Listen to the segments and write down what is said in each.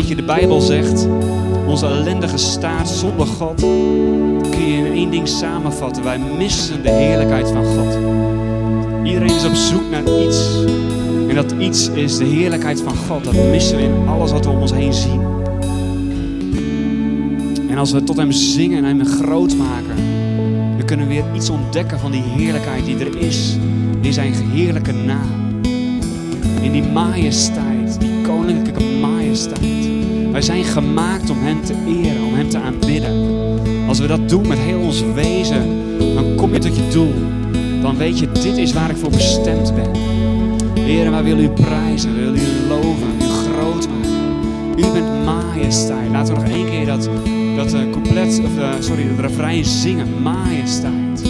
weet je, de Bijbel zegt, onze ellendige staat zonder God kun je in één ding samenvatten. Wij missen de heerlijkheid van God. Iedereen is op zoek naar iets. En dat iets is de heerlijkheid van God. Dat missen we in alles wat we om ons heen zien. En als we tot Hem zingen en Hem groot maken, dan kunnen we weer iets ontdekken van die heerlijkheid die er is. In zijn heerlijke naam. In die majesteit, die koninklijke majesteit. Wij zijn gemaakt om Hem te eren, om Hem te aanbidden. Als we dat doen met heel ons wezen, dan kom je tot je doel. Dan weet je, dit is waar ik voor bestemd ben. Heer, wij willen u prijzen, we willen u loven, u groot maken. U bent majesteit. Laten we nog één keer dat, dat uh, couplet, of, uh, sorry, dat refrein zingen. Majesteit.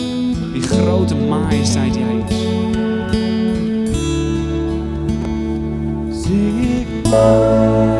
Die grote majesteit die hij is. Zing ik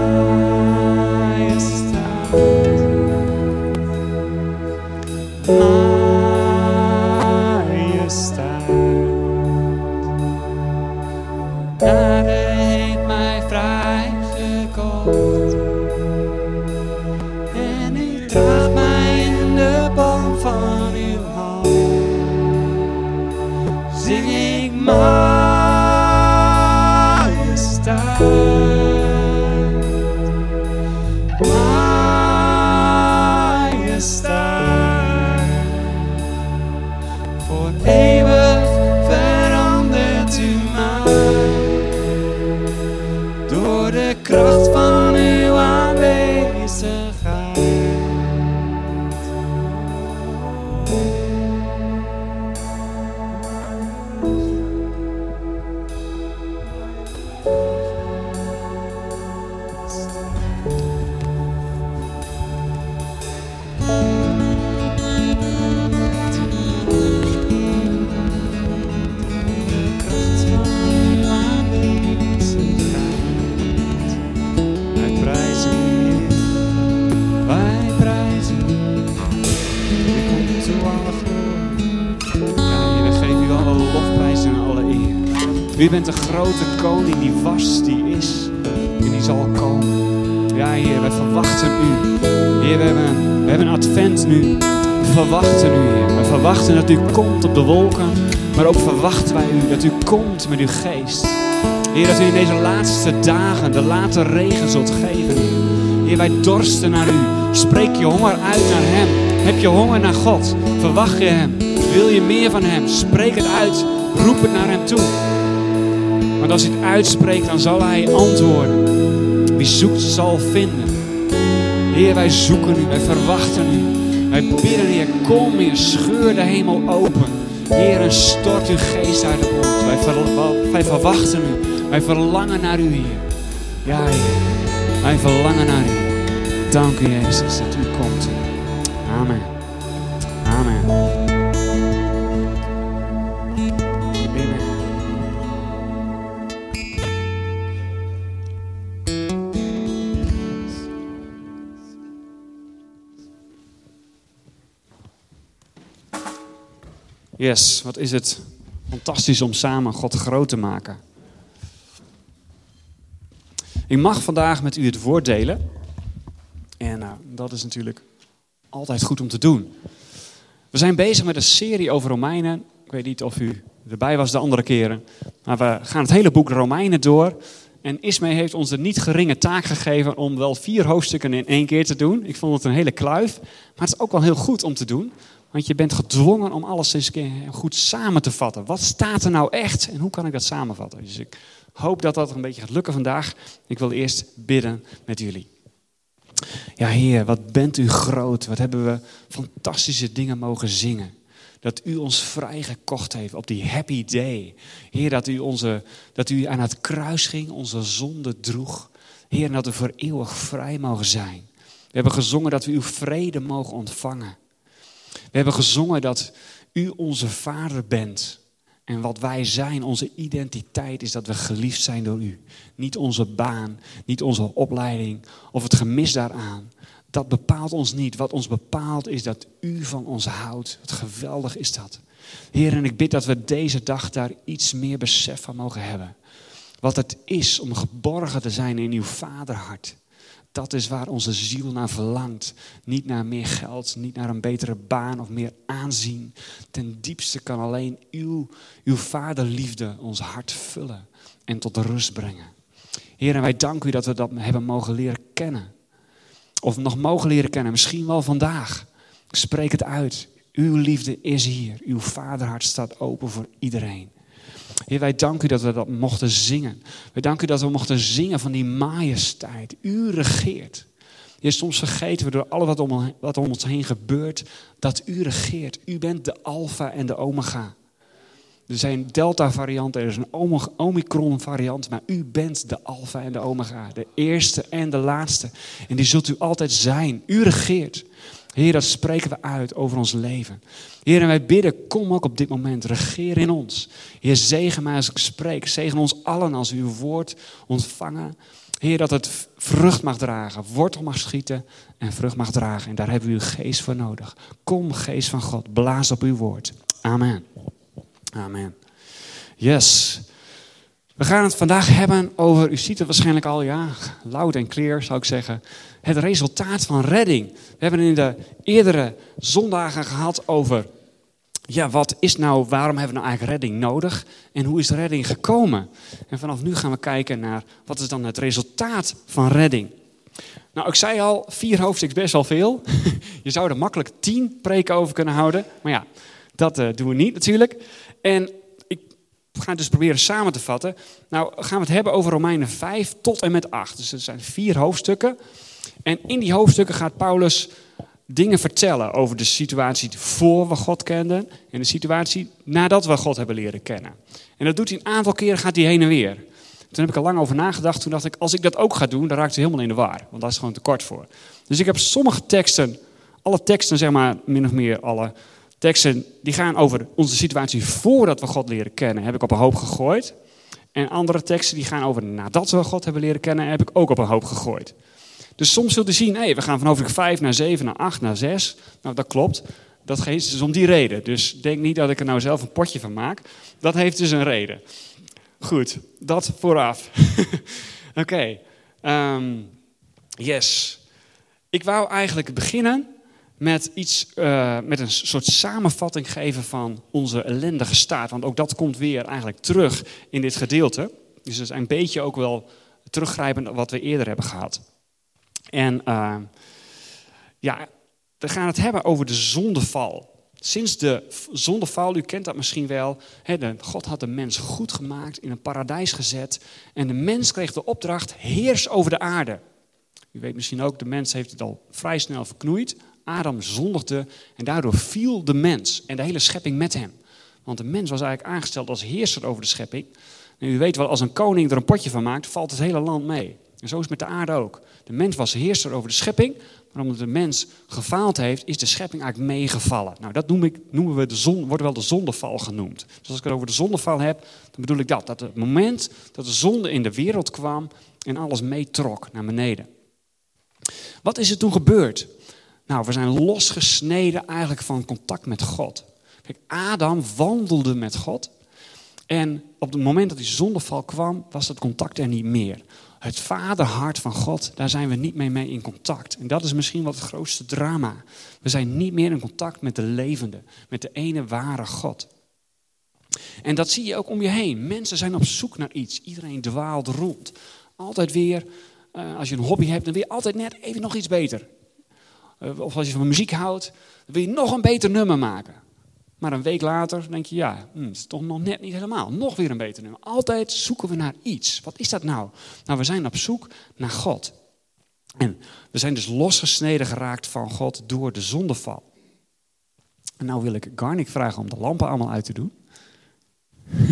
U bent de grote koning die was, die is en die zal komen. Ja, Heer, wij verwachten u. Heer, we hebben, we hebben advent nu. We verwachten u, Heer. We verwachten dat u komt op de wolken. Maar ook verwachten wij u dat u komt met uw geest. Heer, dat u in deze laatste dagen de late regen zult geven. Heer, wij dorsten naar u. Spreek je honger uit naar Hem. Heb je honger naar God? Verwacht je Hem? Wil je meer van Hem? Spreek het uit. Roep het naar Hem toe. Als u het uitspreekt, dan zal Hij antwoorden. Wie zoekt, zal vinden. Heer, wij zoeken u, wij verwachten u. Wij bidden, Heer, kom Heer, scheur de hemel open. Heer, en stort uw geest uit op ons. Wij, wij verwachten u. Wij verlangen naar u, Heer. Ja, Heer. Wij verlangen naar u. Dank u, Jezus, dat u komt. Amen. Amen. Yes, wat is het fantastisch om samen God groot te maken. Ik mag vandaag met u het woord delen. En nou, dat is natuurlijk altijd goed om te doen. We zijn bezig met een serie over Romeinen. Ik weet niet of u erbij was de andere keren. Maar we gaan het hele boek Romeinen door. En Ismee heeft ons de niet geringe taak gegeven om wel vier hoofdstukken in één keer te doen. Ik vond het een hele kluif. Maar het is ook wel heel goed om te doen. Want je bent gedwongen om alles eens goed samen te vatten. Wat staat er nou echt en hoe kan ik dat samenvatten? Dus ik hoop dat dat een beetje gaat lukken vandaag. Ik wil eerst bidden met jullie. Ja, Heer, wat bent u groot. Wat hebben we fantastische dingen mogen zingen. Dat u ons vrijgekocht heeft op die happy day. Heer, dat u, onze, dat u aan het kruis ging, onze zonde droeg. Heer, dat we voor eeuwig vrij mogen zijn. We hebben gezongen dat we uw vrede mogen ontvangen. We hebben gezongen dat u onze vader bent. En wat wij zijn, onze identiteit, is dat we geliefd zijn door u. Niet onze baan, niet onze opleiding of het gemis daaraan. Dat bepaalt ons niet. Wat ons bepaalt is dat u van ons houdt. Wat geweldig is dat. Heer, en ik bid dat we deze dag daar iets meer besef van mogen hebben. Wat het is om geborgen te zijn in uw vaderhart. Dat is waar onze ziel naar verlangt. Niet naar meer geld, niet naar een betere baan of meer aanzien. Ten diepste kan alleen uw, uw vaderliefde ons hart vullen en tot rust brengen. Heer, en wij danken u dat we dat hebben mogen leren kennen. Of nog mogen leren kennen, misschien wel vandaag. Spreek het uit. Uw liefde is hier. Uw vaderhart staat open voor iedereen. Heer, wij danken u dat we dat mochten zingen. Wij danken u dat we mochten zingen van die majesteit. U regeert. Heer, soms vergeten we door alles wat om, wat ons heen gebeurt, dat u regeert. U bent de alfa en de omega. Er zijn delta-varianten, er is een omicron-variant, maar u bent de alfa en de omega, de eerste en de laatste. En die zult u altijd zijn. U regeert. Heer, dat spreken we uit over ons leven. Heer, en wij bidden, kom ook op dit moment, regeer in ons. Heer, zegen mij als ik spreek. Zegen ons allen als we uw woord ontvangen. Heer, dat het vrucht mag dragen, wortel mag schieten en vrucht mag dragen. En daar hebben we uw geest voor nodig. Kom, geest van God, blaas op uw woord. Amen. Amen. Yes. We gaan het vandaag hebben over, u ziet het waarschijnlijk al, ja, loud en clear zou ik zeggen, het resultaat van redding. We hebben in de eerdere zondagen gehad over, ja, wat is nou, waarom hebben we nou eigenlijk redding nodig en hoe is redding gekomen? En vanaf nu gaan we kijken naar, wat is dan het resultaat van redding? Nou, ik zei al, vier hoofdstukken best wel veel. Je zou er makkelijk tien preken over kunnen houden, maar ja, dat uh, doen we niet natuurlijk. En we gaan het dus proberen samen te vatten. Nou gaan we het hebben over Romeinen 5 tot en met 8. Dus er zijn vier hoofdstukken. En in die hoofdstukken gaat Paulus dingen vertellen over de situatie voor we God kenden en de situatie nadat we God hebben leren kennen. En dat doet hij een aantal keren, gaat hij heen en weer. Toen heb ik er lang over nagedacht. Toen dacht ik, als ik dat ook ga doen, dan raakt hij helemaal in de war. Want daar is gewoon te kort voor. Dus ik heb sommige teksten, alle teksten zeg maar, min of meer alle teksten die gaan over onze situatie voordat we God leren kennen, heb ik op een hoop gegooid. En andere teksten die gaan over nadat we God hebben leren kennen, heb ik ook op een hoop gegooid. Dus soms zult u zien, hey, we gaan van hoofdstuk 5 naar 7, naar 8, naar 6. Nou, dat klopt. Dat geeft dus om die reden. Dus denk niet dat ik er nou zelf een potje van maak. Dat heeft dus een reden. Goed, dat vooraf. Oké. Ehm, yes. Ik wou eigenlijk beginnen met, iets, uh, met een soort samenvatting geven van onze ellendige staat. Want ook dat komt weer eigenlijk terug in dit gedeelte. Dus dat is een beetje ook wel teruggrijpend wat we eerder hebben gehad. En uh, ja, we gaan het hebben over de zondeval. Sinds de zondeval, u kent dat misschien wel, God had de mens goed gemaakt, in een paradijs gezet. En de mens kreeg de opdracht, heers over de aarde. U weet misschien ook, de mens heeft het al vrij snel verknoeid. Adam zondigde en daardoor viel de mens en de hele schepping met hem. Want de mens was eigenlijk aangesteld als heerser over de schepping. En u weet wel, als een koning er een potje van maakt, valt het hele land mee. En zo is het met de aarde ook. De mens was heerser over de schepping, maar omdat de mens gefaald heeft, is de schepping eigenlijk meegevallen. Nou, dat noem ik, noemen we de zon, wordt wel de zondeval genoemd. Dus als ik het over de zondeval heb, dan bedoel ik dat. Dat het moment dat de zonde in de wereld kwam en alles meetrok naar beneden. Wat is er toen gebeurd? Nou, we zijn losgesneden eigenlijk van contact met God. Kijk, Adam wandelde met God. En op het moment dat die zondeval kwam, was dat contact er niet meer. Het vaderhart van God, daar zijn we niet meer mee in contact. En dat is misschien wel het grootste drama. We zijn niet meer in contact met de levende, met de ene ware God. En dat zie je ook om je heen. Mensen zijn op zoek naar iets. Iedereen dwaalt rond. Altijd weer, eh, als je een hobby hebt, dan je altijd net even nog iets beter. Eh, of als je van muziek houdt, wil je nog een beter nummer maken. Maar een week later denk je, ja, het is toch nog net niet helemaal. Nog weer een beter nummer. Altijd zoeken we naar iets. Wat is dat nou? Nou, we zijn op zoek naar God. En we zijn dus losgesneden geraakt van God door de zondeval. En nou wil ik Garnik vragen om de lampen allemaal uit te doen.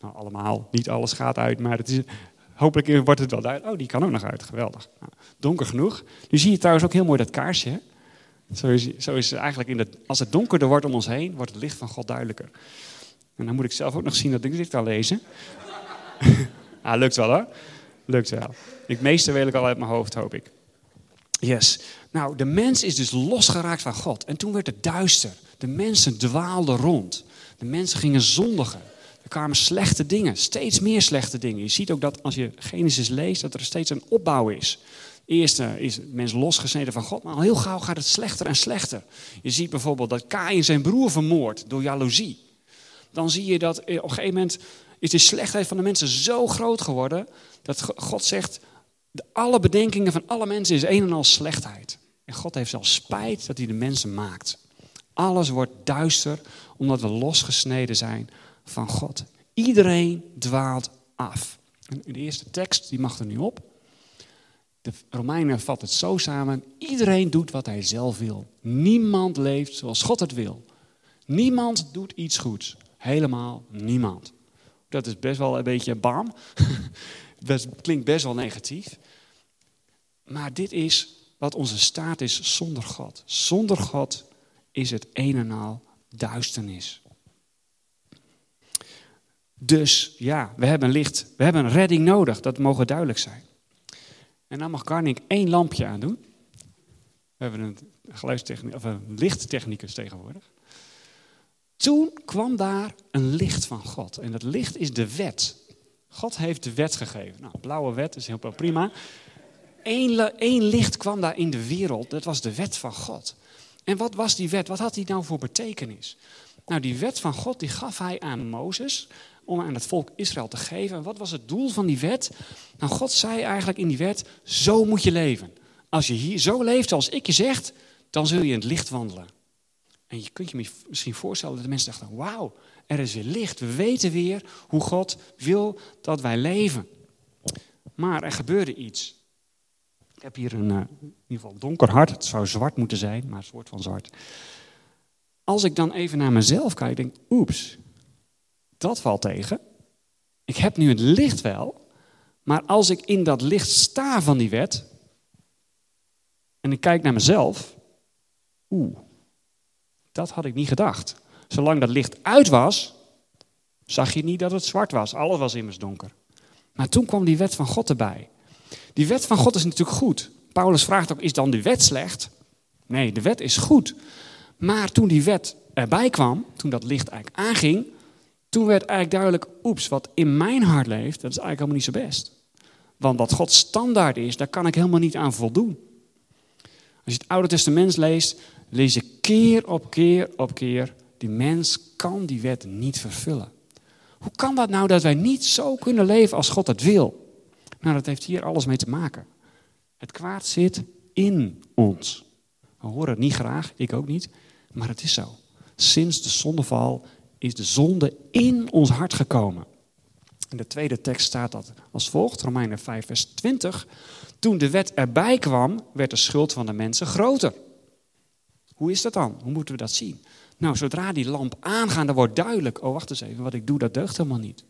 nou, allemaal, niet alles gaat uit, maar het is, Hopelijk wordt het wel duidelijk. Oh, die kan ook nog uit. Geweldig. Nou, donker genoeg. Nu zie je trouwens ook heel mooi dat kaarsje. Zo is, zo is het eigenlijk in het, als het donkerder wordt om ons heen, wordt het licht van God duidelijker. En dan moet ik zelf ook nog zien dat ik dit kan lezen. ah, lukt wel hoor. Lukt wel. Het meeste weet ik al uit mijn hoofd, hoop ik. Yes. Nou, de mens is dus losgeraakt van God. En toen werd het duister. De mensen dwaalden rond. De mensen gingen zondigen. Kwamen slechte dingen, steeds meer slechte dingen. Je ziet ook dat als je Genesis leest, dat er steeds een opbouw is. Eerst uh, is het mens losgesneden van God, maar al heel gauw gaat het slechter en slechter. Je ziet bijvoorbeeld dat Kain zijn broer vermoordt door jaloezie. Dan zie je dat op een gegeven moment is de slechtheid van de mensen zo groot geworden, dat God zegt, de alle bedenkingen van alle mensen is een en al slechtheid. En God heeft zelfs spijt dat hij de mensen maakt. Alles wordt duister omdat we losgesneden zijn van God. Iedereen dwaalt af. De eerste tekst, die mag er nu op. De Romeinen vat het zo samen. Iedereen doet wat hij zelf wil. Niemand leeft zoals God het wil. Niemand doet iets goeds. Helemaal niemand. Dat is best wel een beetje bam. Dat klinkt best wel negatief. Maar dit is wat onze staat is zonder God. Zonder God is het een en al duisternis. Dus ja, we hebben licht, we hebben een redding nodig, dat mogen duidelijk zijn. En dan mag Garnik één lampje aandoen. We hebben een, geluidstechniek, of een lichttechnicus tegenwoordig. Toen kwam daar een licht van God. En dat licht is de wet. God heeft de wet gegeven. Nou, blauwe wet is heel prima. Eén, één licht kwam daar in de wereld. Dat was de wet van God. En wat was die wet? Wat had die nou voor betekenis? Nou, die wet van God die gaf hij aan Mozes om aan het volk Israël te geven. En wat was het doel van die wet? Nou, God zei eigenlijk in die wet, zo moet je leven. Als je hier zo leeft zoals ik je zeg, dan zul je in het licht wandelen. En je kunt je misschien voorstellen dat de mensen dachten, wauw, er is weer licht. We weten weer hoe God wil dat wij leven. Maar er gebeurde iets. Ik heb hier een, uh, in ieder geval donker hart. Het zou zwart moeten zijn, maar een soort van zwart. Als ik dan even naar mezelf kijk, denk oeps, dat valt tegen. Ik heb nu het licht wel, maar als ik in dat licht sta van die wet en ik kijk naar mezelf, oeh, dat had ik niet gedacht. Zolang dat licht uit was, zag je niet dat het zwart was. Alles was immers donker. Maar toen kwam die wet van God erbij. Die wet van God is natuurlijk goed. Paulus vraagt ook, is dan de wet slecht? Nee, de wet is goed. Maar toen die wet erbij kwam, toen dat licht eigenlijk aanging, toen werd eigenlijk duidelijk, oeps, wat in mijn hart leeft, dat is eigenlijk helemaal niet zo best. Want wat Gods standaard is, daar kan ik helemaal niet aan voldoen. Als je het Oude Testament leest, lees je keer op keer op keer, die mens kan die wet niet vervullen. Hoe kan dat nou dat wij niet zo kunnen leven als God het wil? Nou, dat heeft hier alles mee te maken. Het kwaad zit in ons. We horen het niet graag, ik ook niet, maar het is zo. Sinds de zondeval is de zonde in ons hart gekomen. In de tweede tekst staat dat als volgt, Romeinen 5, vers 20. Toen de wet erbij kwam, werd de schuld van de mensen groter. Hoe is dat dan? Hoe moeten we dat zien? Nou, zodra die lamp aangaat, dan wordt duidelijk, oh wacht eens even, wat ik doe, dat deugt helemaal niet.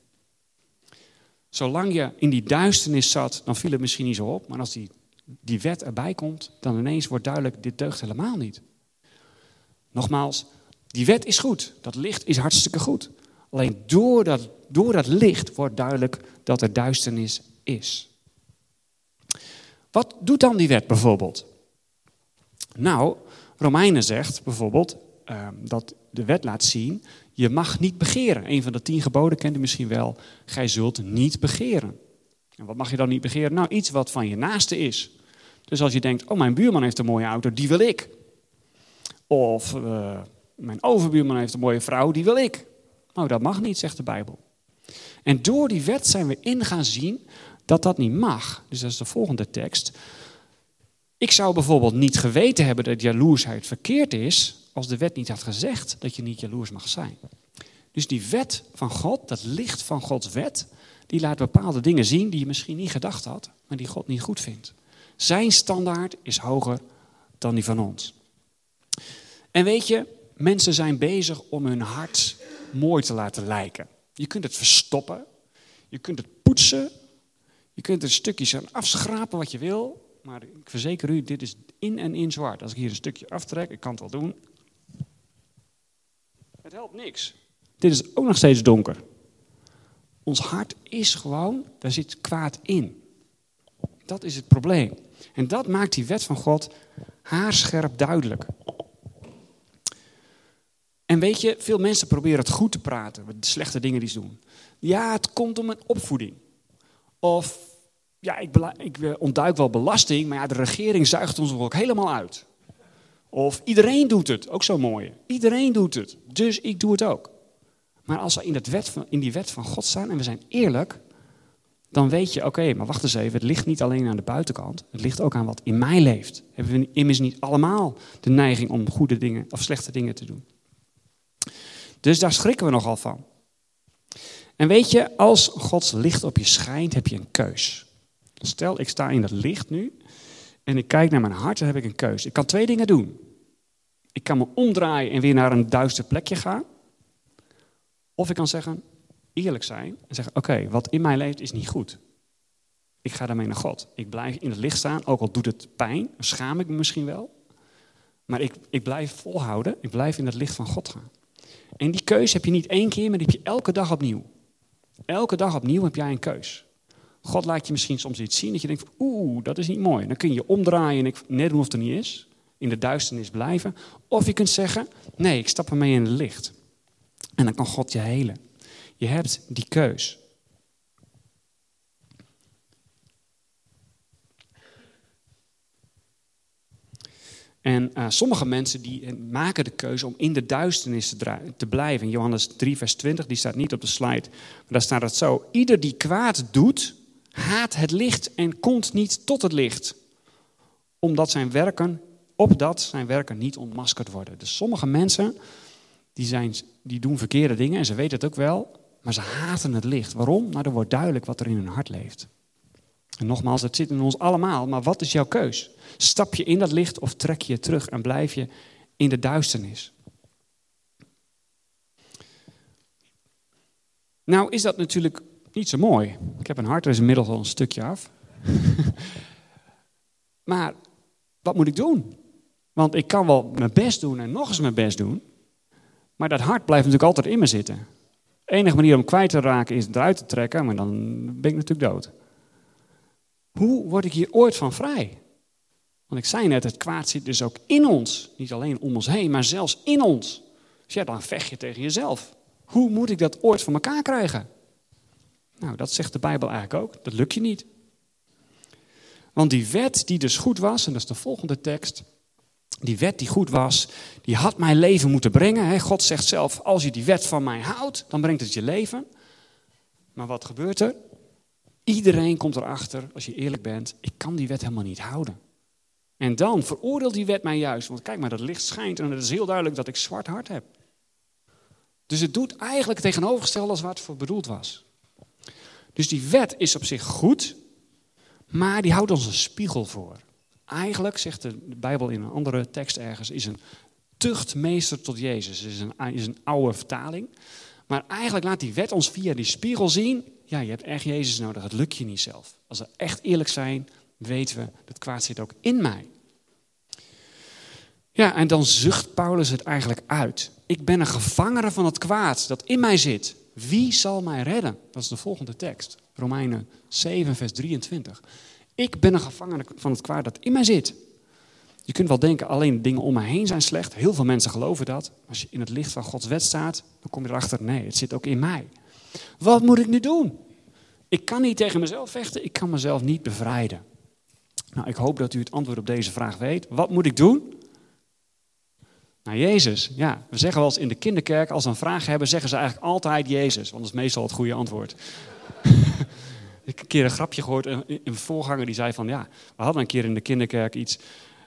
Zolang je in die duisternis zat, dan viel het misschien niet zo op, maar als die, die wet erbij komt, dan ineens wordt duidelijk, dit deugt helemaal niet. Nogmaals, die wet is goed, dat licht is hartstikke goed. Alleen door dat, door dat licht wordt duidelijk dat er duisternis is. Wat doet dan die wet bijvoorbeeld? Nou, Romeinen zegt bijvoorbeeld uh, dat de wet laat zien, je mag niet begeren. Een van de tien geboden kent u misschien wel, gij zult niet begeren. En wat mag je dan niet begeren? Nou, iets wat van je naaste is. Dus als je denkt, oh mijn buurman heeft een mooie auto, die wil ik. Of uh, mijn overbuurman heeft een mooie vrouw, die wil ik. Nou, dat mag niet, zegt de Bijbel. En door die wet zijn we in gaan zien dat dat niet mag. Dus dat is de volgende tekst. Ik zou bijvoorbeeld niet geweten hebben dat jaloersheid verkeerd is als de wet niet had gezegd dat je niet jaloers mag zijn. Dus die wet van God, dat licht van Gods wet, die laat bepaalde dingen zien die je misschien niet gedacht had, maar die God niet goed vindt. Zijn standaard is hoger dan die van ons. En weet je, mensen zijn bezig om hun hart mooi te laten lijken. Je kunt het verstoppen, je kunt het poetsen, je kunt er stukjes aan afschrapen wat je wil, maar ik verzeker u, dit is in en in zwart. Als ik hier een stukje aftrek, ik kan het wel doen. Het helpt niks. Dit is ook nog steeds donker. Ons hart is gewoon, daar zit kwaad in. Dat is het probleem. En dat maakt die wet van God haarscherp duidelijk. En weet je, veel mensen proberen het goed te praten, de slechte dingen die ze doen. Ja, het komt om een opvoeding. Of, ja, ik, ik eh, ontduik wel belasting, maar ja, de regering zuigt ons ook helemaal uit. Of iedereen doet het, ook zo mooi. Iedereen doet het, dus ik doe het ook. Maar als we in, het wet van, in die wet van God staan en we zijn eerlijk, dan weet je, oké, maar wacht eens even, het ligt niet alleen aan de buitenkant, het ligt ook aan wat in mij leeft. Hebben we immers niet allemaal de neiging om goede dingen of slechte dingen te doen? Dus daar schrikken we nogal van. En weet je, als Gods licht op je schijnt, heb je een keus. Stel, ik sta in dat licht nu en ik kijk naar mijn hart, dan heb ik een keus. Ik kan twee dingen doen. Ik kan me omdraaien en weer naar een duister plekje gaan. Of ik kan zeggen, eerlijk zijn en zeggen: Oké, wat in mij leeft is niet goed. Ik ga daarmee naar God. Ik blijf in het licht staan, ook al doet het pijn, schaam ik me misschien wel. Maar ik, ik blijf volhouden, ik blijf in het licht van God gaan. En die keus heb je niet één keer, maar die heb je elke dag opnieuw. Elke dag opnieuw heb jij een keus. God laat je misschien soms iets zien dat je denkt: Oeh, dat is niet mooi. Dan kun je omdraaien en net doen of het er niet is. In de duisternis blijven. Of je kunt zeggen: Nee, ik stap ermee in het licht. En dan kan God je helen. Je hebt die keus. En uh, sommige mensen die eh, maken de keuze om in de duisternis te, blijven. In Johannes 3, vers 20, die staat niet op de slide, maar daar staat het zo. Ieder die kwaad doet, haat het licht en komt niet tot het licht. Omdat zijn werken, opdat zijn werken niet ontmaskerd worden. Dus sommige mensen, die, zijn, die doen verkeerde dingen en ze weten het ook wel. Maar ze haten het licht. Waarom? Nou, er wordt duidelijk wat er in hun hart leeft. En nogmaals, het zit in ons allemaal, maar wat is jouw keus? Stap je in dat licht of trek je terug en blijf je in de duisternis? Nou is dat natuurlijk niet zo mooi. Ik heb een hart, er is inmiddels al een stukje af. maar wat moet ik doen? Want ik kan wel mijn best doen en nog eens mijn best doen. Maar dat hart blijft natuurlijk altijd in me zitten. De enige manier om kwijt te raken is eruit te trekken, maar dan ben ik natuurlijk dood. Hoe word ik hier ooit van vrij? Want ik zei net, het kwaad zit dus ook in ons. Niet alleen om ons heen, maar zelfs in ons. Dus ja, dan vecht je tegen jezelf. Hoe moet ik dat ooit van elkaar krijgen? Nou, dat zegt de Bijbel eigenlijk ook. Dat lukt je niet. Want die wet die dus goed was, en dat is de volgende tekst. Die wet die goed was, die had mijn leven moeten brengen. God zegt zelf, als je die wet van mij houdt, dan brengt het je leven. Maar wat gebeurt er? Iedereen komt erachter, als je eerlijk bent, ik kan die wet helemaal niet houden. En dan veroordeelt die wet mij juist. Want kijk maar, dat licht schijnt en het is heel duidelijk dat ik zwart hart heb. Dus het doet eigenlijk tegenovergesteld als wat voor bedoeld was. Dus die wet is op zich goed, maar die houdt ons een spiegel voor. Eigenlijk, zegt de Bijbel in een andere tekst ergens, is een tuchtmeester tot Jezus. Is een, is een oude vertaling. Maar eigenlijk laat die wet ons via die spiegel zien, ja, je hebt echt Jezus nodig, het lukt je niet zelf. Als we echt eerlijk zijn, weten we, dat kwaad zit ook in mij. Ja, en dan zucht Paulus het eigenlijk uit. Ik ben een gevangene van het kwaad dat in mij zit. Wie zal mij redden? Dat is de volgende tekst. Romeinen 7, vers 23. Ik ben een gevangene van het kwaad dat in mij zit. Je kunt wel denken, alleen dingen om me heen zijn slecht. Heel veel mensen geloven dat. Als je in het licht van Gods wet staat, dan kom je erachter, nee, het zit ook in mij. Wat moet ik nu doen? Ik kan niet tegen mezelf vechten, ik kan mezelf niet bevrijden. Nou, ik hoop dat u het antwoord op deze vraag weet. Wat moet ik doen? Nou, Jezus. Ja, we zeggen wel eens in de kinderkerk, als ze een vraag hebben, zeggen ze eigenlijk altijd Jezus. Want dat is meestal het goede antwoord. ik heb een keer een grapje gehoord, een, een voorganger die zei van, ja, we hadden een keer in de kinderkerk iets,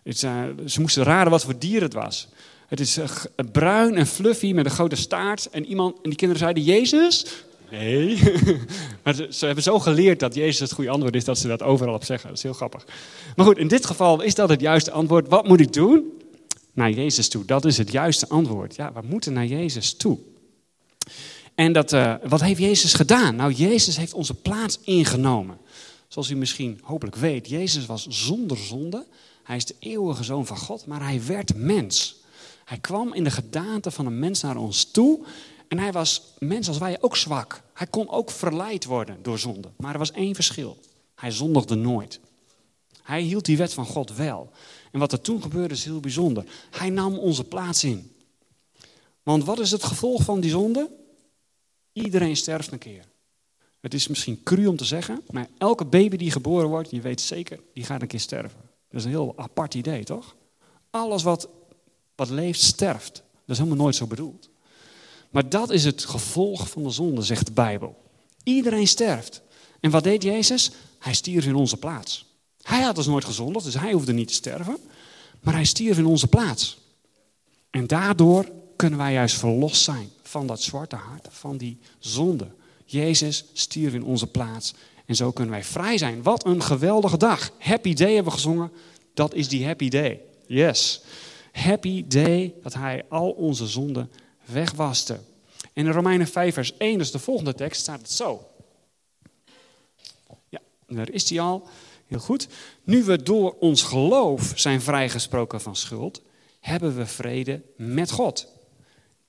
ze moesten raden wat voor dier het was. Het is uh, bruin en fluffy met een grote staart. En, iemand, en die kinderen zeiden, Jezus? Nee. maar ze, hebben zo geleerd dat Jezus het goede antwoord is, dat ze dat overal op zeggen. Dat is heel grappig. Maar goed, in dit geval is dat het juiste antwoord. Wat moet ik doen? Naar Jezus toe. Dat is het juiste antwoord. Ja, we moeten naar Jezus toe. En dat, uh, wat heeft Jezus gedaan? Nou, Jezus heeft onze plaats ingenomen. Zoals u misschien hopelijk weet, Jezus was zonder zonde. Hij is de eeuwige zoon van God, maar hij werd mens. Hij kwam in de gedaante van een mens naar ons toe. En hij was mens als wij ook zwak. Hij kon ook verleid worden door zonde. Maar er was één verschil. Hij zondigde nooit. Hij hield die wet van God wel. En wat er toen gebeurde is heel bijzonder. Hij nam onze plaats in. Want wat is het gevolg van die zonde? Iedereen sterft een keer. Het is misschien cru om te zeggen, maar elke baby die geboren wordt, je weet zeker, die gaat een keer sterven. Dat is een heel apart idee, toch? Alles wat, wat leeft, sterft. Dat is helemaal nooit zo bedoeld. Maar dat is het gevolg van de zonde, zegt de Bijbel. Iedereen sterft. En wat deed Jezus? Hij stierf in onze plaats. Hij had dus nooit gezondigd, dus hij hoefde niet te sterven. Maar hij stierf in onze plaats. En daardoor kunnen wij juist verlost zijn van dat zwarte hart, van die zonde. Jezus stierf in onze plaats. En zo kunnen wij vrij zijn. Wat een geweldige dag. Happy day hebben we gezongen. Dat is die happy day. Yes. Happy day dat hij al onze zonden wegwaste. In Romeinen 5 vers 1, dus de volgende tekst, staat het zo. Ja, daar is hij al. Heel goed. Nu we door ons geloof zijn vrijgesproken van schuld, hebben we vrede met God.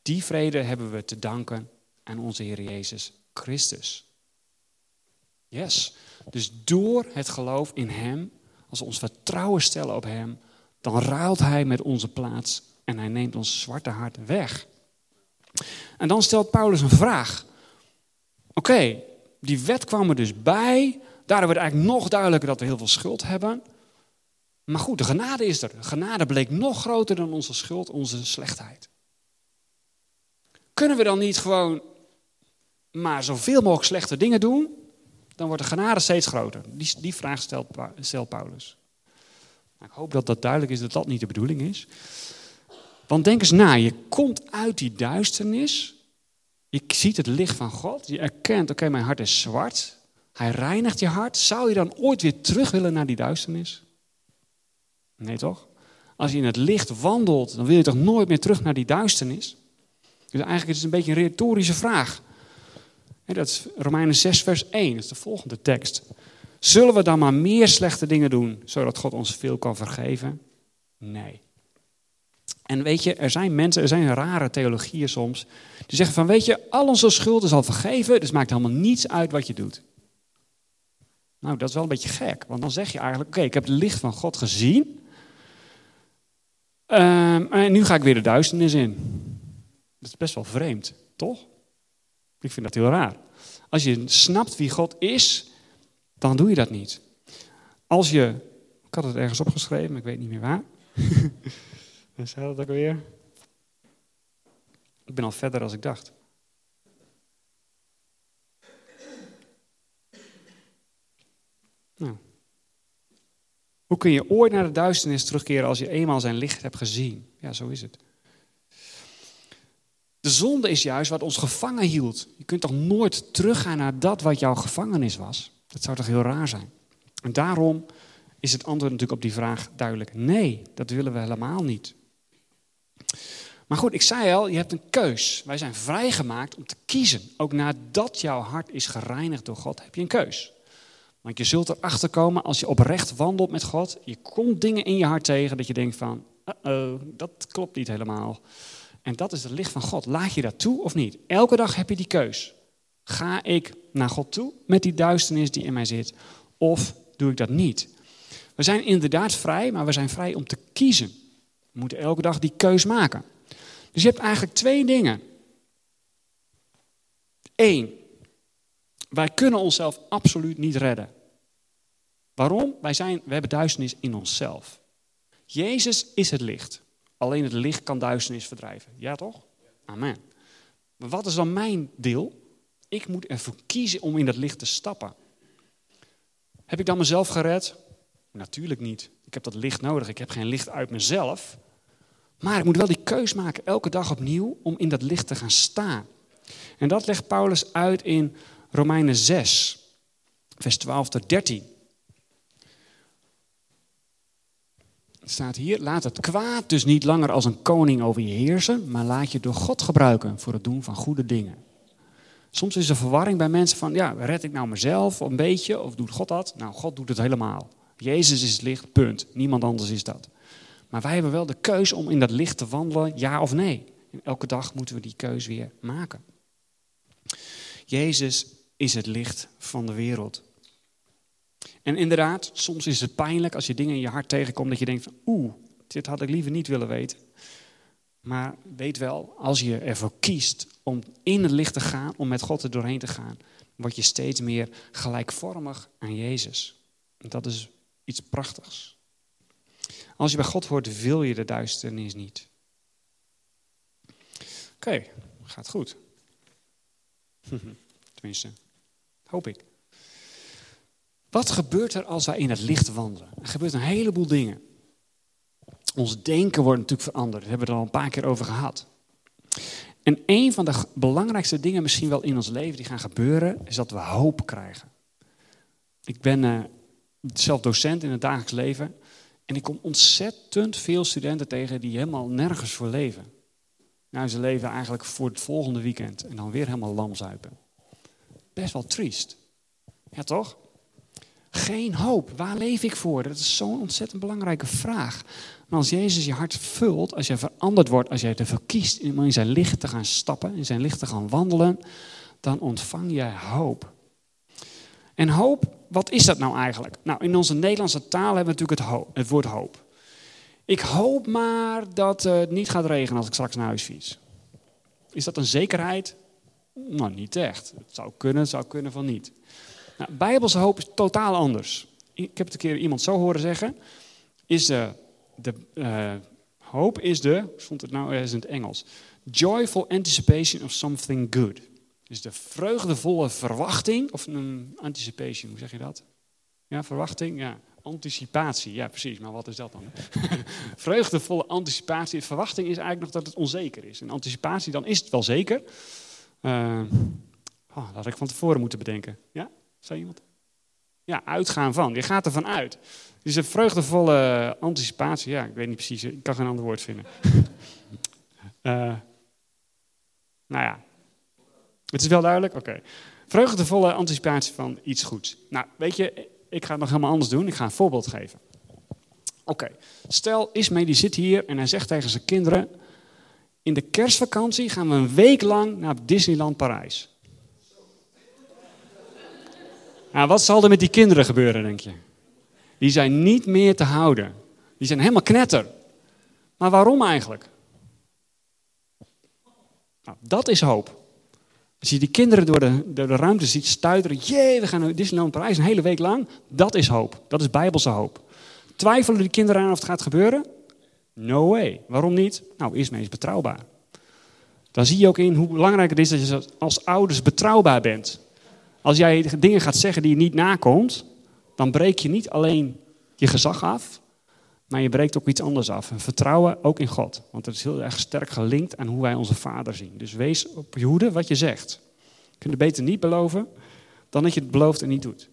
Die vrede hebben we te danken aan onze Heer Jezus Christus. Yes. Dus door het geloof in Hem, als we ons vertrouwen stellen op Hem, dan ruilt Hij met onze plaats en Hij neemt ons zwarte hart weg. En dan stelt Paulus een vraag. Oké, die wet kwam er dus bij. Daar wordt eigenlijk nog duidelijker dat we heel veel schuld hebben. Maar goed, de genade is er. De genade bleek nog groter dan onze schuld, onze slechtheid. Kunnen we dan niet gewoon maar zoveel mogelijk slechte dingen doen? Dan wordt de genade steeds groter. Die, die vraag stelt, Paulus. Nou, ik hoop dat dat duidelijk is dat dat niet de bedoeling is. Want denk eens na, je komt uit die duisternis. Je ziet het licht van God. Je erkent, oké, mijn hart is zwart. Hij reinigt je hart. Zou je dan ooit weer terug willen naar die duisternis? Nee toch? Als je in het licht wandelt, dan wil je toch nooit meer terug naar die duisternis? Dus eigenlijk is het een beetje een retorische vraag. Dat is Romeinen 6, vers 1, dat is de volgende tekst. Zullen we dan maar meer slechte dingen doen, zodat God ons veel kan vergeven? Nee. En weet je, er zijn mensen, er zijn rare theologieën soms, die zeggen van, weet je, al onze schuld is al vergeven, dus maakt helemaal niets uit wat je doet. Nou, dat is wel een beetje gek, want dan zeg je eigenlijk, oké, ik heb het licht van God gezien, um, en nu ga ik weer de duisternis in. Dat is best wel vreemd, toch? Ik vind dat heel raar. Als je snapt wie God is, dan doe je dat niet. Als je, ik had het ergens opgeschreven, ik weet niet meer waar. Waar zei dat ook weer? Ik ben al verder als ik dacht. Nou. Hoe kun je ooit naar de duisternis terugkeren als je eenmaal zijn licht hebt gezien? Ja, zo is het. De zonde is juist wat ons gevangen hield. Je kunt toch nooit teruggaan naar dat wat jouw gevangenis was? Dat zou toch heel raar zijn? En daarom is het antwoord natuurlijk op die vraag duidelijk: nee, dat willen we helemaal niet. Maar goed, ik zei al, je hebt een keus. Wij zijn vrijgemaakt om te kiezen. Ook nadat jouw hart is gereinigd door God, heb je een keus. Want je zult erachter komen als je oprecht wandelt met God. Je komt dingen in je hart tegen dat je denkt van, uh-oh, dat klopt niet helemaal. En dat is het licht van God. Laat je dat toe of niet? Elke dag heb je die keus. Ga ik naar God toe met die duisternis die in mij zit? Of doe ik dat niet? We zijn inderdaad vrij, maar we zijn vrij om te kiezen. We moeten elke dag die keus maken. Dus je hebt eigenlijk twee dingen. Eén, wij kunnen onszelf absoluut niet redden. Waarom? Wij, zijn, we hebben duisternis in onszelf. Jezus is het licht. Alleen het licht kan duisternis verdrijven. Ja toch? Amen. Maar wat is dan mijn deel? Ik moet ervoor kiezen om in dat licht te stappen. Heb ik dan mezelf gered? Natuurlijk niet. Ik heb dat licht nodig. Ik heb geen licht uit mezelf. Maar ik moet wel die keus maken, elke dag opnieuw, om in dat licht te gaan staan. En dat legt Paulus uit in Romeinen 6, vers 12 tot 13. Staat hier, laat het kwaad dus niet langer als een koning over je heersen, maar laat je door God gebruiken voor het doen van goede dingen. Soms is er verwarring bij mensen van, ja, red ik nou mezelf een beetje of doet God dat? Nou, God doet het helemaal. Jezus is het licht, punt. Niemand anders is dat. Maar wij hebben wel de keus om in dat licht te wandelen, ja of nee. Elke dag moeten we die keus weer maken. Jezus is het licht van de wereld. En inderdaad, soms is het pijnlijk als je dingen in je hart tegenkomt dat je denkt oeh, dit had ik liever niet willen weten. Maar weet wel, als je ervoor kiest om in het licht te gaan, om met God er doorheen te gaan, word je steeds meer gelijkvormig aan Jezus. Dat is iets prachtigs. Als je bij God hoort, wil je de duisternis niet. Oké, gaat goed. Tenminste, hoop ik. Wat gebeurt er als wij in het licht wandelen? Er gebeurt een heleboel dingen. Ons denken wordt natuurlijk veranderd. Daar hebben we er al een paar keer over gehad. En een van de belangrijkste dingen misschien wel in ons leven die gaan gebeuren, is dat we hoop krijgen. Ik ben uh, zelf docent in het dagelijks leven en ik kom ontzettend veel studenten tegen die helemaal nergens voor leven. Nou, ze leven eigenlijk voor het volgende weekend en dan weer helemaal lamzuipen. Best wel triest. Ja, toch? Geen hoop. Waar leef ik voor? Dat is zo'n ontzettend belangrijke vraag. Maar als Jezus je hart vult, als je veranderd wordt, als jij ervoor kiest om in zijn licht te gaan stappen, in zijn licht te gaan wandelen, dan ontvang jij hoop. En hoop, wat is dat nou eigenlijk? Nou, in onze Nederlandse taal hebben we natuurlijk het, het woord hoop. Ik hoop maar dat het niet gaat regenen als ik straks naar huis fiets. Is dat een zekerheid? Nou, niet echt. Het zou kunnen, het zou kunnen van niet. Nou, Bijbelse hoop is totaal anders. Ik heb het een keer iemand zo horen zeggen. Is de, de uh, hoop is de, stond het nou eens in het Engels. Joyful anticipation of something good. Dus de vreugdevolle verwachting, of een anticipation, hoe zeg je dat? Ja, verwachting, ja. Anticipatie, ja precies, maar wat is dat dan? vreugdevolle anticipatie. Verwachting is eigenlijk nog dat het onzeker is. En anticipatie, dan is het wel zeker. Uh, dat had ik van tevoren moeten bedenken. Ja? Zei iemand? Ja, uitgaan van. Je gaat ervan uit. Dus een vreugdevolle anticipatie. Ja, ik weet niet precies. Ik kan geen ander woord vinden. uh, nou ja. Het is wel duidelijk? Oké. Vreugdevolle anticipatie van iets goeds. Nou, weet je, ik ga het nog helemaal anders doen. Ik ga een voorbeeld geven. Oké, stel Ismee die zit hier en hij zegt tegen zijn kinderen... In de kerstvakantie gaan we een week lang naar Disneyland Parijs. Nou, wat zal er met die kinderen gebeuren, denk je? Die zijn niet meer te houden. Die zijn helemaal knetter. Maar waarom eigenlijk? Nou, dat is hoop. Als je die kinderen door de, de ruimte ziet stuiteren, jee, we gaan naar Disneyland Parijs een hele week lang, dat is hoop. Dat is bijbelse hoop. Twijfelen die kinderen aan of het gaat gebeuren? No way. Waarom niet? Nou, eerst eens betrouwbaar. Dan zie je ook in hoe belangrijk het is dat je als ouders betrouwbaar bent. Als jij dingen gaat zeggen die je niet nakomt, dan breek je niet alleen je gezag af, maar je breekt ook iets anders af. En vertrouwen ook in God. Want het is heel erg sterk gelinkt aan hoe wij onze vader zien. Dus wees op je hoede wat je zegt. Je kunt het beter niet beloven dan dat je het belooft en niet doet.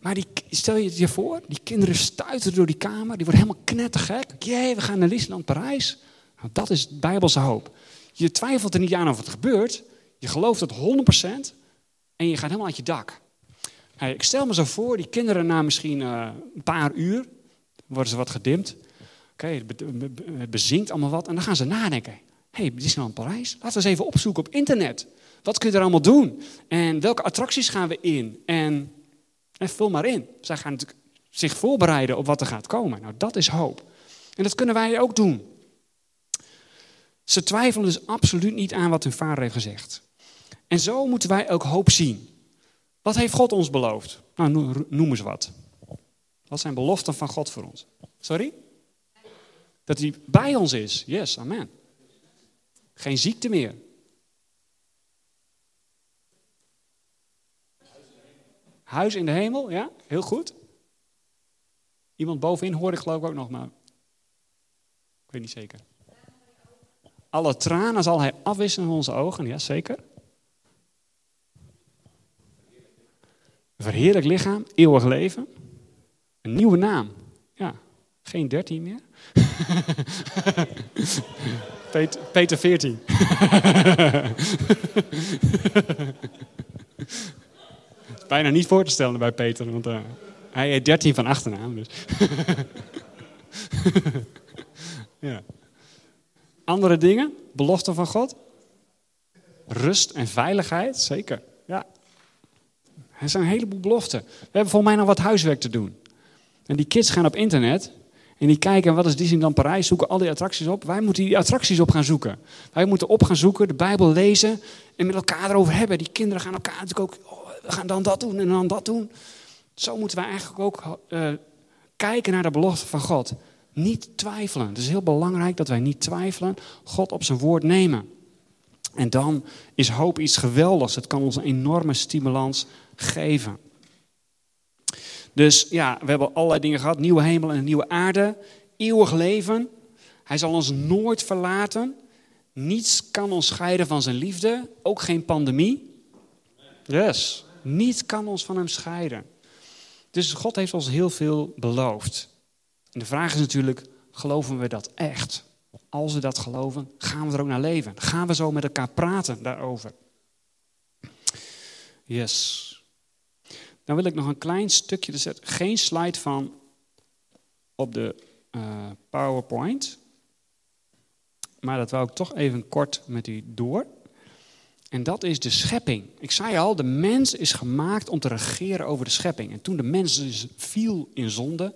Maar stel je het je voor, die kinderen stuiten door die kamer, die worden helemaal knettergek. Jee, we gaan naar Disneyland Parijs. Nou, dat is bijbelse hoop. Je twijfelt er niet aan of het gebeurt. Je gelooft het 100% en je gaat helemaal uit je dak. ik stel me zo voor, die kinderen na misschien uh, een paar uur, worden ze wat gedimd. Oké, het bezinkt allemaal wat. En dan gaan ze nadenken. Hey, Disneyland Parijs, laten we eens even opzoeken op internet. Wat kun je er allemaal doen? En welke attracties gaan we in? En, en vul maar in. Zij gaan zich voorbereiden op wat er gaat komen. Nou, dat is hoop. En dat kunnen wij ook doen. Ze twijfelen dus absoluut niet aan wat hun vader heeft gezegd. En zo moeten wij ook hoop zien. Wat heeft God ons beloofd? Nou, noem eens wat. Wat zijn beloften van God voor ons? Sorry? Dat hij bij ons is. Yes, amen. Geen ziekte meer. Huis in de hemel, ja, heel goed. Iemand bovenin hoorde ik geloof ik ook nog, maar ik weet niet zeker. Alle tranen zal hij afwissen van onze ogen, ja zeker. Verheerlijk lichaam, eeuwig leven. Een nieuwe naam. Ja, geen 13 meer. Peter, Peter 14. Bijna niet voor te stellen bij Peter, want uh, hij heeft 13 van achternaam. Dus. ja. Andere dingen, beloften van God. Rust en veiligheid, zeker. Er zijn een heleboel beloften. We hebben volgens mij nog wat huiswerk te doen. En die kids gaan op internet En die kijken, wat is Disneyland Parijs? Zoeken al die attracties op. Wij moeten die attracties op gaan zoeken. Wij moeten op gaan zoeken, de Bijbel lezen en met elkaar erover hebben. Die kinderen gaan elkaar natuurlijk ook, oh, we gaan dan dat doen en dan dat doen. Zo moeten wij eigenlijk ook uh, kijken naar de belofte van God. Niet twijfelen. Het is heel belangrijk dat wij niet twijfelen, God op zijn woord nemen. En dan is hoop iets geweldigs. Het kan ons een enorme stimulans geven. Dus ja, we hebben allerlei dingen gehad. Nieuwe hemel en een nieuwe aarde. Eeuwig leven. Hij zal ons nooit verlaten. Niets kan ons scheiden van zijn liefde. Ook geen pandemie. Yes. Niets kan ons van hem scheiden. Dus God heeft ons heel veel beloofd. En de vraag is natuurlijk, geloven we dat echt? Als we dat geloven, gaan we er ook naar leven? Gaan we zo met elkaar praten daarover? Yes. Dan wil ik nog een klein stukje, er zit geen slide van op de uh, PowerPoint. Maar dat wou ik toch even kort met u door. En dat is de schepping. Ik zei al, de mens is gemaakt om te regeren over de schepping. En toen de mens dus viel in zonde,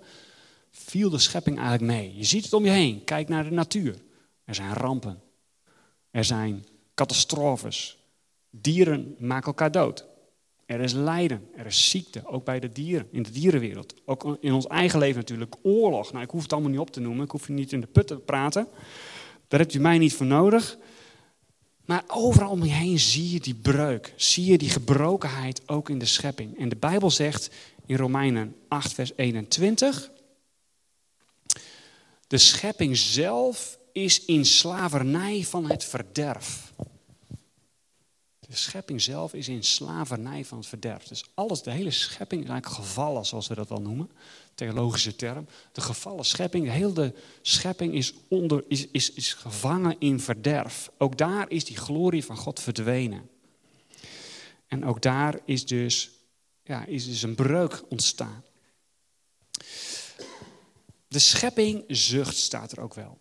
viel de schepping eigenlijk mee. Je ziet het om je heen. Kijk naar de natuur. Er zijn rampen. Er zijn catastrofes. Dieren maken elkaar dood. Er is lijden, er is ziekte, ook bij de dieren, in de dierenwereld. Ook in ons eigen leven natuurlijk. Oorlog. Nou, ik hoef het allemaal niet op te noemen. Ik hoef niet in de put te praten. Daar hebt u mij niet voor nodig. Maar overal om je heen zie je die breuk. Zie je die gebrokenheid ook in de schepping. En de Bijbel zegt in Romeinen 8, vers 21. De schepping zelf is in slavernij van het verderf. De schepping zelf is in slavernij van het verderf. Dus alles, de hele schepping is eigenlijk gevallen, zoals we dat dan noemen. Theologische term. De gevallen schepping, de hele schepping is, onder, is, is, is gevangen in verderf. Ook daar is die glorie van God verdwenen. En ook daar is dus, ja, is dus een breuk ontstaan. De schepping zucht staat er ook wel.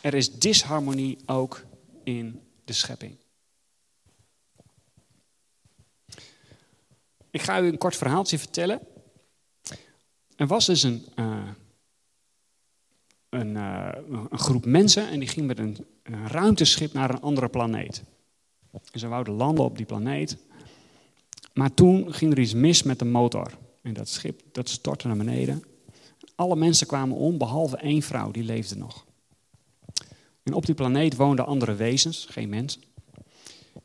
Er is disharmonie ook in de schepping. Ik ga u een kort verhaaltje vertellen. Er was dus een, uh, een, uh, een, groep mensen en die ging met een, een, ruimteschip naar een andere planeet. En ze wouden landen op die planeet. Maar toen ging er iets mis met de motor. En dat schip dat stortte naar beneden. Alle mensen kwamen om, behalve één vrouw, die leefde nog. En op die planeet woonden andere wezens, geen mensen.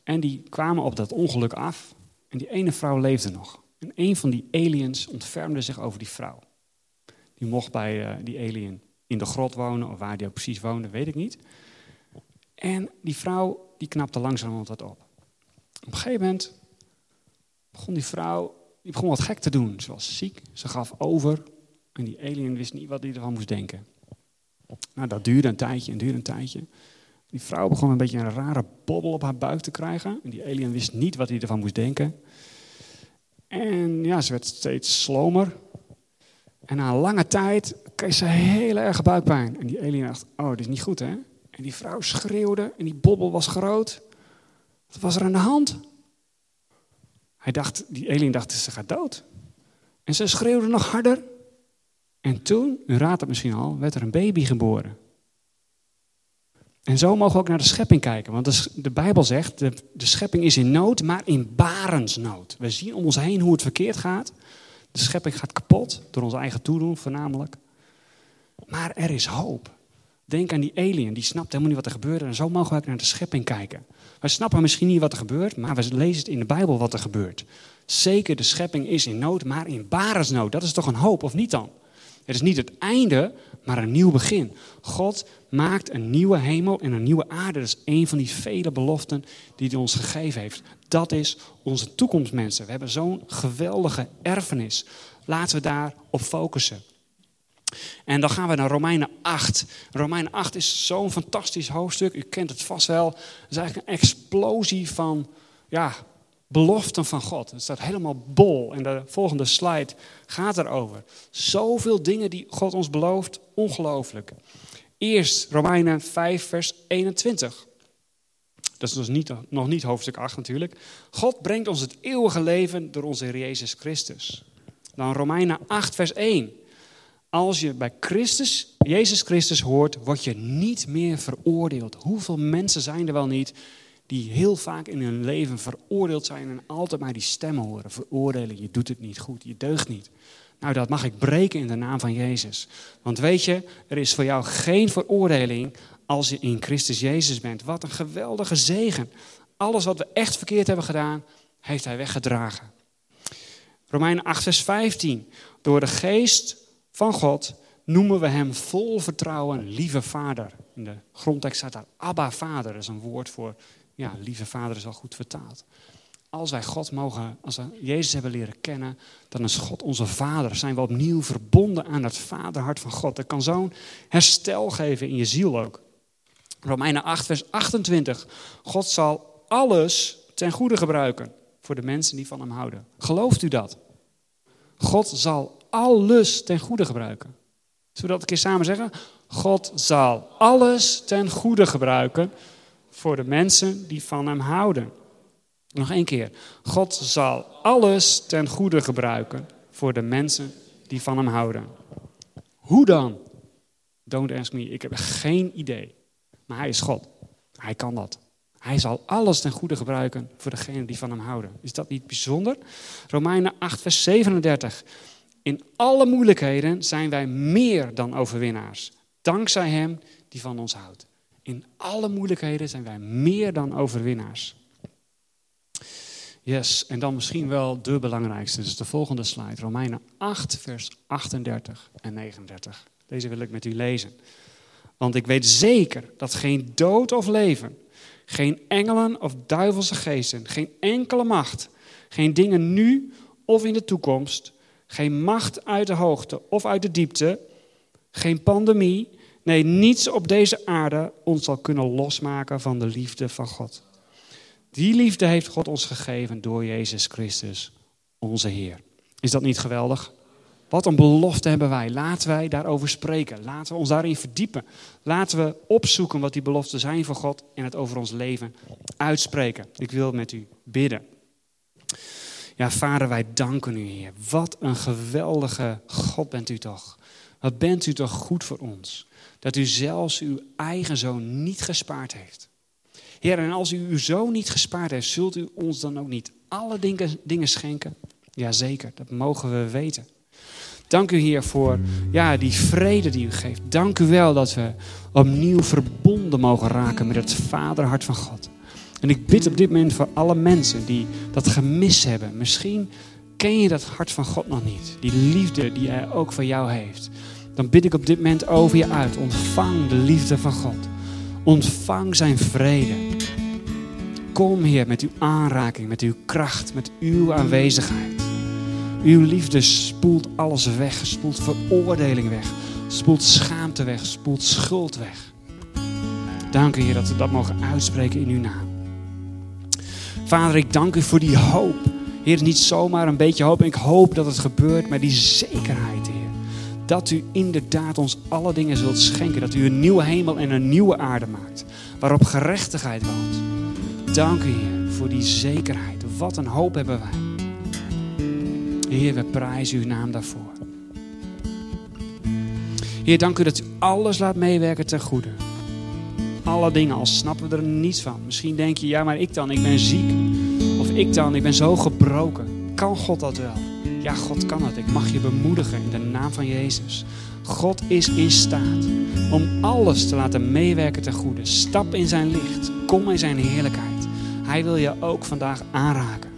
En die kwamen op dat ongeluk af. En die ene vrouw leefde nog. En een van die aliens ontfermde zich over die vrouw. Die mocht bij uh, die alien in de grot wonen, of waar die ook precies woonde, weet ik niet. En die vrouw, die knapte langzaam wat op. Op een gegeven moment begon die vrouw, die begon wat gek te doen. Ze was ziek, ze gaf over. En die alien wist niet wat hij ervan moest denken. Nou, dat duurde een tijdje en duurde een tijdje. Die vrouw begon een beetje een rare bobbel op haar buik te krijgen. En die alien wist niet wat hij ervan moest denken. En ja, ze werd steeds slomer. En na een lange tijd kreeg ze heel erg buikpijn. En die alien dacht, oh, dit is niet goed, hè? En die vrouw schreeuwde en die bobbel was groot. Wat was er aan de hand? Hij dacht, die alien dacht, ze gaat dood. En ze schreeuwde nog harder. En toen, u raadt het misschien al, werd er een baby geboren. En zo mogen we ook naar de schepping kijken. Want de, Bijbel zegt, de, de schepping is in nood, maar in barensnood. We zien om ons heen hoe het verkeerd gaat. De schepping gaat kapot, door ons eigen toedoen voornamelijk. Maar er is hoop. Denk aan die alien, die snapt helemaal niet wat er gebeurt. En zo mogen we ook naar de schepping kijken. We snappen misschien niet wat er gebeurt, maar we lezen het in de Bijbel wat er gebeurt. Zeker, de schepping is in nood, maar in barensnood. Dat is toch een hoop, of niet dan? Het is niet het einde, maar een nieuw begin. God maakt een nieuwe hemel en een nieuwe aarde. Dat is een van die vele beloften die hij ons gegeven heeft. Dat is onze toekomst, mensen. We hebben zo'n geweldige erfenis. Laten we daarop focussen. En dan gaan we naar Romeinen 8. Romeinen 8 is zo'n fantastisch hoofdstuk. U kent het vast wel. Het is eigenlijk een explosie van ja, beloften van God. Het staat helemaal bol. En de volgende slide gaat erover. Zoveel dingen die God ons belooft, ongelooflijk. Eerst Romeinen 5, vers 21. Dat is dus niet, nog niet hoofdstuk 8 natuurlijk. God brengt ons het eeuwige leven door onze Heer Jezus Christus. Dan Romeinen 8, vers 1. Als je bij Christus, Jezus Christus hoort, word je niet meer veroordeeld. Hoeveel mensen zijn er wel niet die heel vaak in hun leven veroordeeld zijn en altijd maar die stemmen horen. Veroordelen, je doet het niet goed, je deugt niet. Nou, dat mag ik breken in de naam van Jezus. Want weet je, er is voor jou geen veroordeling als je in Christus Jezus bent. Wat een geweldige zegen. Alles wat we echt verkeerd hebben gedaan, heeft Hij weggedragen. Romeinen 8, vers 15. Door de geest van God noemen we Hem vol vertrouwen lieve Vader. In de grondtekst staat daar Abba Vader. Dat is een woord voor, ja, lieve Vader is al goed vertaald. Als wij God mogen, als we Jezus hebben leren kennen, dan is God onze Vader. Zijn we opnieuw verbonden aan het vaderhart van God. Dat kan zo'n herstel geven in je ziel ook. Romeinen 8, vers 28. God zal alles ten goede gebruiken voor de mensen die van hem houden. Gelooft u dat? God zal alles ten goede gebruiken. Zullen we dat een keer samen zeggen? God zal alles ten goede gebruiken voor de mensen die van hem houden. Nog één keer. God zal alles ten goede gebruiken voor de mensen die van hem houden. Hoe dan? Don't ask me. Ik heb geen idee. Maar hij is God. Hij kan dat. Hij zal alles ten goede gebruiken voor degenen die van hem houden. Is dat niet bijzonder? Romeinen 8, vers 37. In alle moeilijkheden zijn wij meer dan overwinnaars. Dankzij hem die van ons houdt. In alle moeilijkheden zijn wij meer dan overwinnaars. Yes, en dan misschien wel de belangrijkste. Dus de volgende slide. Romeinen 8, vers 38 en 39. Deze wil ik met u lezen. Want ik weet zeker dat geen dood of leven, geen engelen of duivelse geesten, geen enkele macht, geen dingen nu of in de toekomst, geen macht uit de hoogte of uit de diepte, geen pandemie, nee, niets op deze aarde ons zal kunnen losmaken van de liefde van God. Die liefde heeft God ons gegeven door Jezus Christus, onze Heer. Is dat niet geweldig? Wat een belofte hebben wij. Laten wij daarover spreken. Laten we ons daarin verdiepen. Laten we opzoeken wat die beloften zijn voor God en het over ons leven uitspreken. Ik wil met u bidden. Ja, Vader, wij danken u, Heer. Wat een geweldige God bent u toch. Wat bent u toch goed voor ons. Dat u zelfs uw eigen zoon niet gespaard heeft. Heer, en als u uw zoon niet gespaard heeft, zult u ons dan ook niet alle dingen, dingen schenken? Jazeker, dat mogen we weten. Dank u, Heer, voor ja, die vrede die u geeft. Dank u wel dat we opnieuw verbonden mogen raken met het vaderhart van God. En ik bid op dit moment voor alle mensen die dat gemis hebben. Misschien ken je dat hart van God nog niet. Die liefde die hij ook voor jou heeft. Dan bid ik op dit moment over je uit. Ontvang de liefde van God. Ontvang zijn vrede. Kom, Heer, met uw aanraking, met uw kracht, met uw aanwezigheid. Uw liefde spoelt alles weg, spoelt veroordeling weg, spoelt schaamte weg, spoelt schuld weg. Dank u, Heer, dat we dat mogen uitspreken in uw naam. Vader, ik dank u voor die hoop. Heer, niet zomaar een beetje hoop. Ik hoop dat het gebeurt, maar die zekerheid. Dat u inderdaad ons alle dingen zult schenken. Dat u een nieuwe hemel en een nieuwe aarde maakt. Waarop gerechtigheid woont. Dank u, Heer, voor die zekerheid. Wat een hoop hebben wij. Heer, we prijzen uw naam daarvoor. Heer, dank u dat u alles laat meewerken ten goede. Alle dingen, al snappen we er niets van. Misschien denk je, ja, maar ik dan, ik ben ziek. Of ik dan, ik ben zo gebroken. Kan God dat wel? Ja, God kan het. Ik mag je bemoedigen in de naam van Jezus. God is in staat om alles te laten meewerken ten goede. Stap in zijn licht. Kom in zijn heerlijkheid. Hij wil je ook vandaag aanraken.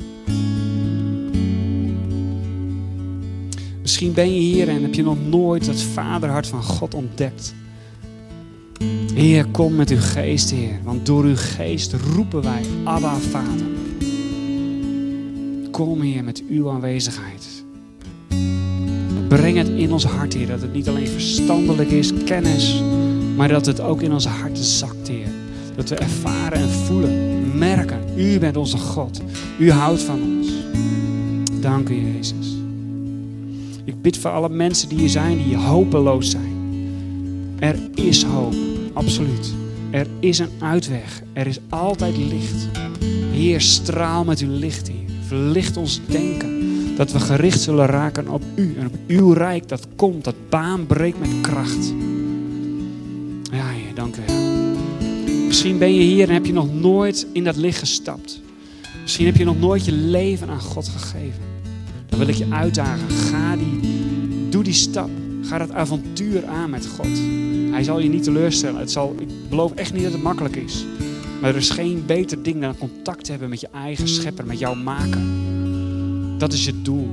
Misschien ben je hier en heb je nog nooit het vaderhart van God ontdekt. Heer, kom met uw geest, Heer. Want door uw geest roepen wij, Abba, Vader. Kom, Heer, met uw aanwezigheid. Breng het in ons hart, Heer. Dat het niet alleen verstandelijk is, kennis. Maar dat het ook in onze harten zakt, Heer. Dat we ervaren en voelen, merken. U bent onze God. U houdt van ons. Dank u, Jezus. Ik bid voor alle mensen die hier zijn, die hopeloos zijn. Er is hoop, absoluut. Er is een uitweg. Er is altijd licht. Heer, straal met uw licht, Heer. Verlicht ons denken. Dat we gericht zullen raken op u en op uw rijk dat komt, dat baan breekt met kracht. Ja, Heer, dank u wel. Misschien ben je hier en heb je nog nooit in dat licht gestapt. Misschien heb je nog nooit je leven aan God gegeven. Dan wil ik je uitdagen. Ga die, doe die stap. Ga dat avontuur aan met God. Hij zal je niet teleurstellen. Het zal, ik beloof echt niet dat het makkelijk is. Maar er is geen beter ding dan contact hebben met je eigen schepper, met jouw maker. Dat is je doel.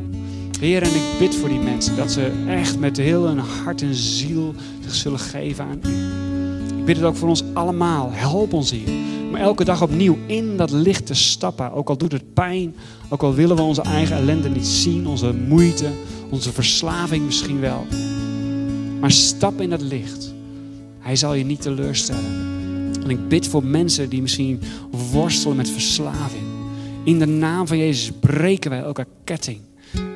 Heer, en ik bid voor die mensen dat ze echt met heel hun hart en ziel zich zullen geven aan u. Ik bid het ook voor ons allemaal. Help ons hier. Maar elke dag opnieuw in dat licht te stappen. Ook al doet het pijn. Ook al willen we onze eigen ellende niet zien. Onze moeite. Onze verslaving misschien wel. Maar stap in dat licht. Hij zal je niet teleurstellen. En ik bid voor mensen die misschien worstelen met verslaving. In de naam van Jezus breken wij elke ketting.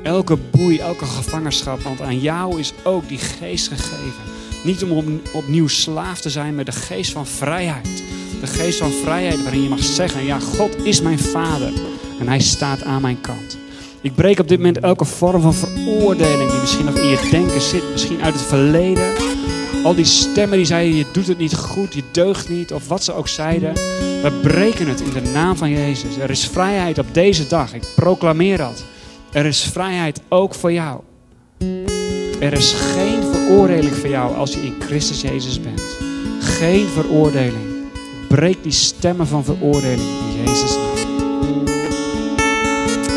Elke boei, elke gevangenschap. Want aan jou is ook die geest gegeven. Niet om opnieuw slaaf te zijn, maar de geest van vrijheid. De geest van vrijheid waarin je mag zeggen, ja, God is mijn vader. En hij staat aan mijn kant. Ik breek op dit moment elke vorm van veroordeling die misschien nog in je denken zit. Misschien uit het verleden. Al die stemmen die zeiden, je doet het niet goed, je deugt niet. Of wat ze ook zeiden. We breken het in de naam van Jezus. Er is vrijheid op deze dag. Ik proclameer dat. Er is vrijheid ook voor jou. Er is geen veroordeling voor jou als je in Christus Jezus bent. Geen veroordeling. Breek die stemmen van veroordeling in Jezus' naam.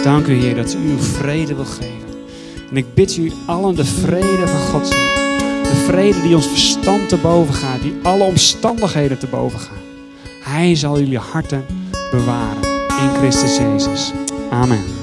Dank u Heer dat u uw vrede wil geven. En ik bid u allen de vrede van God. De vrede die ons verstand te boven gaat, die alle omstandigheden te boven gaat. Hij zal jullie harten bewaren in Christus Jezus. Amen.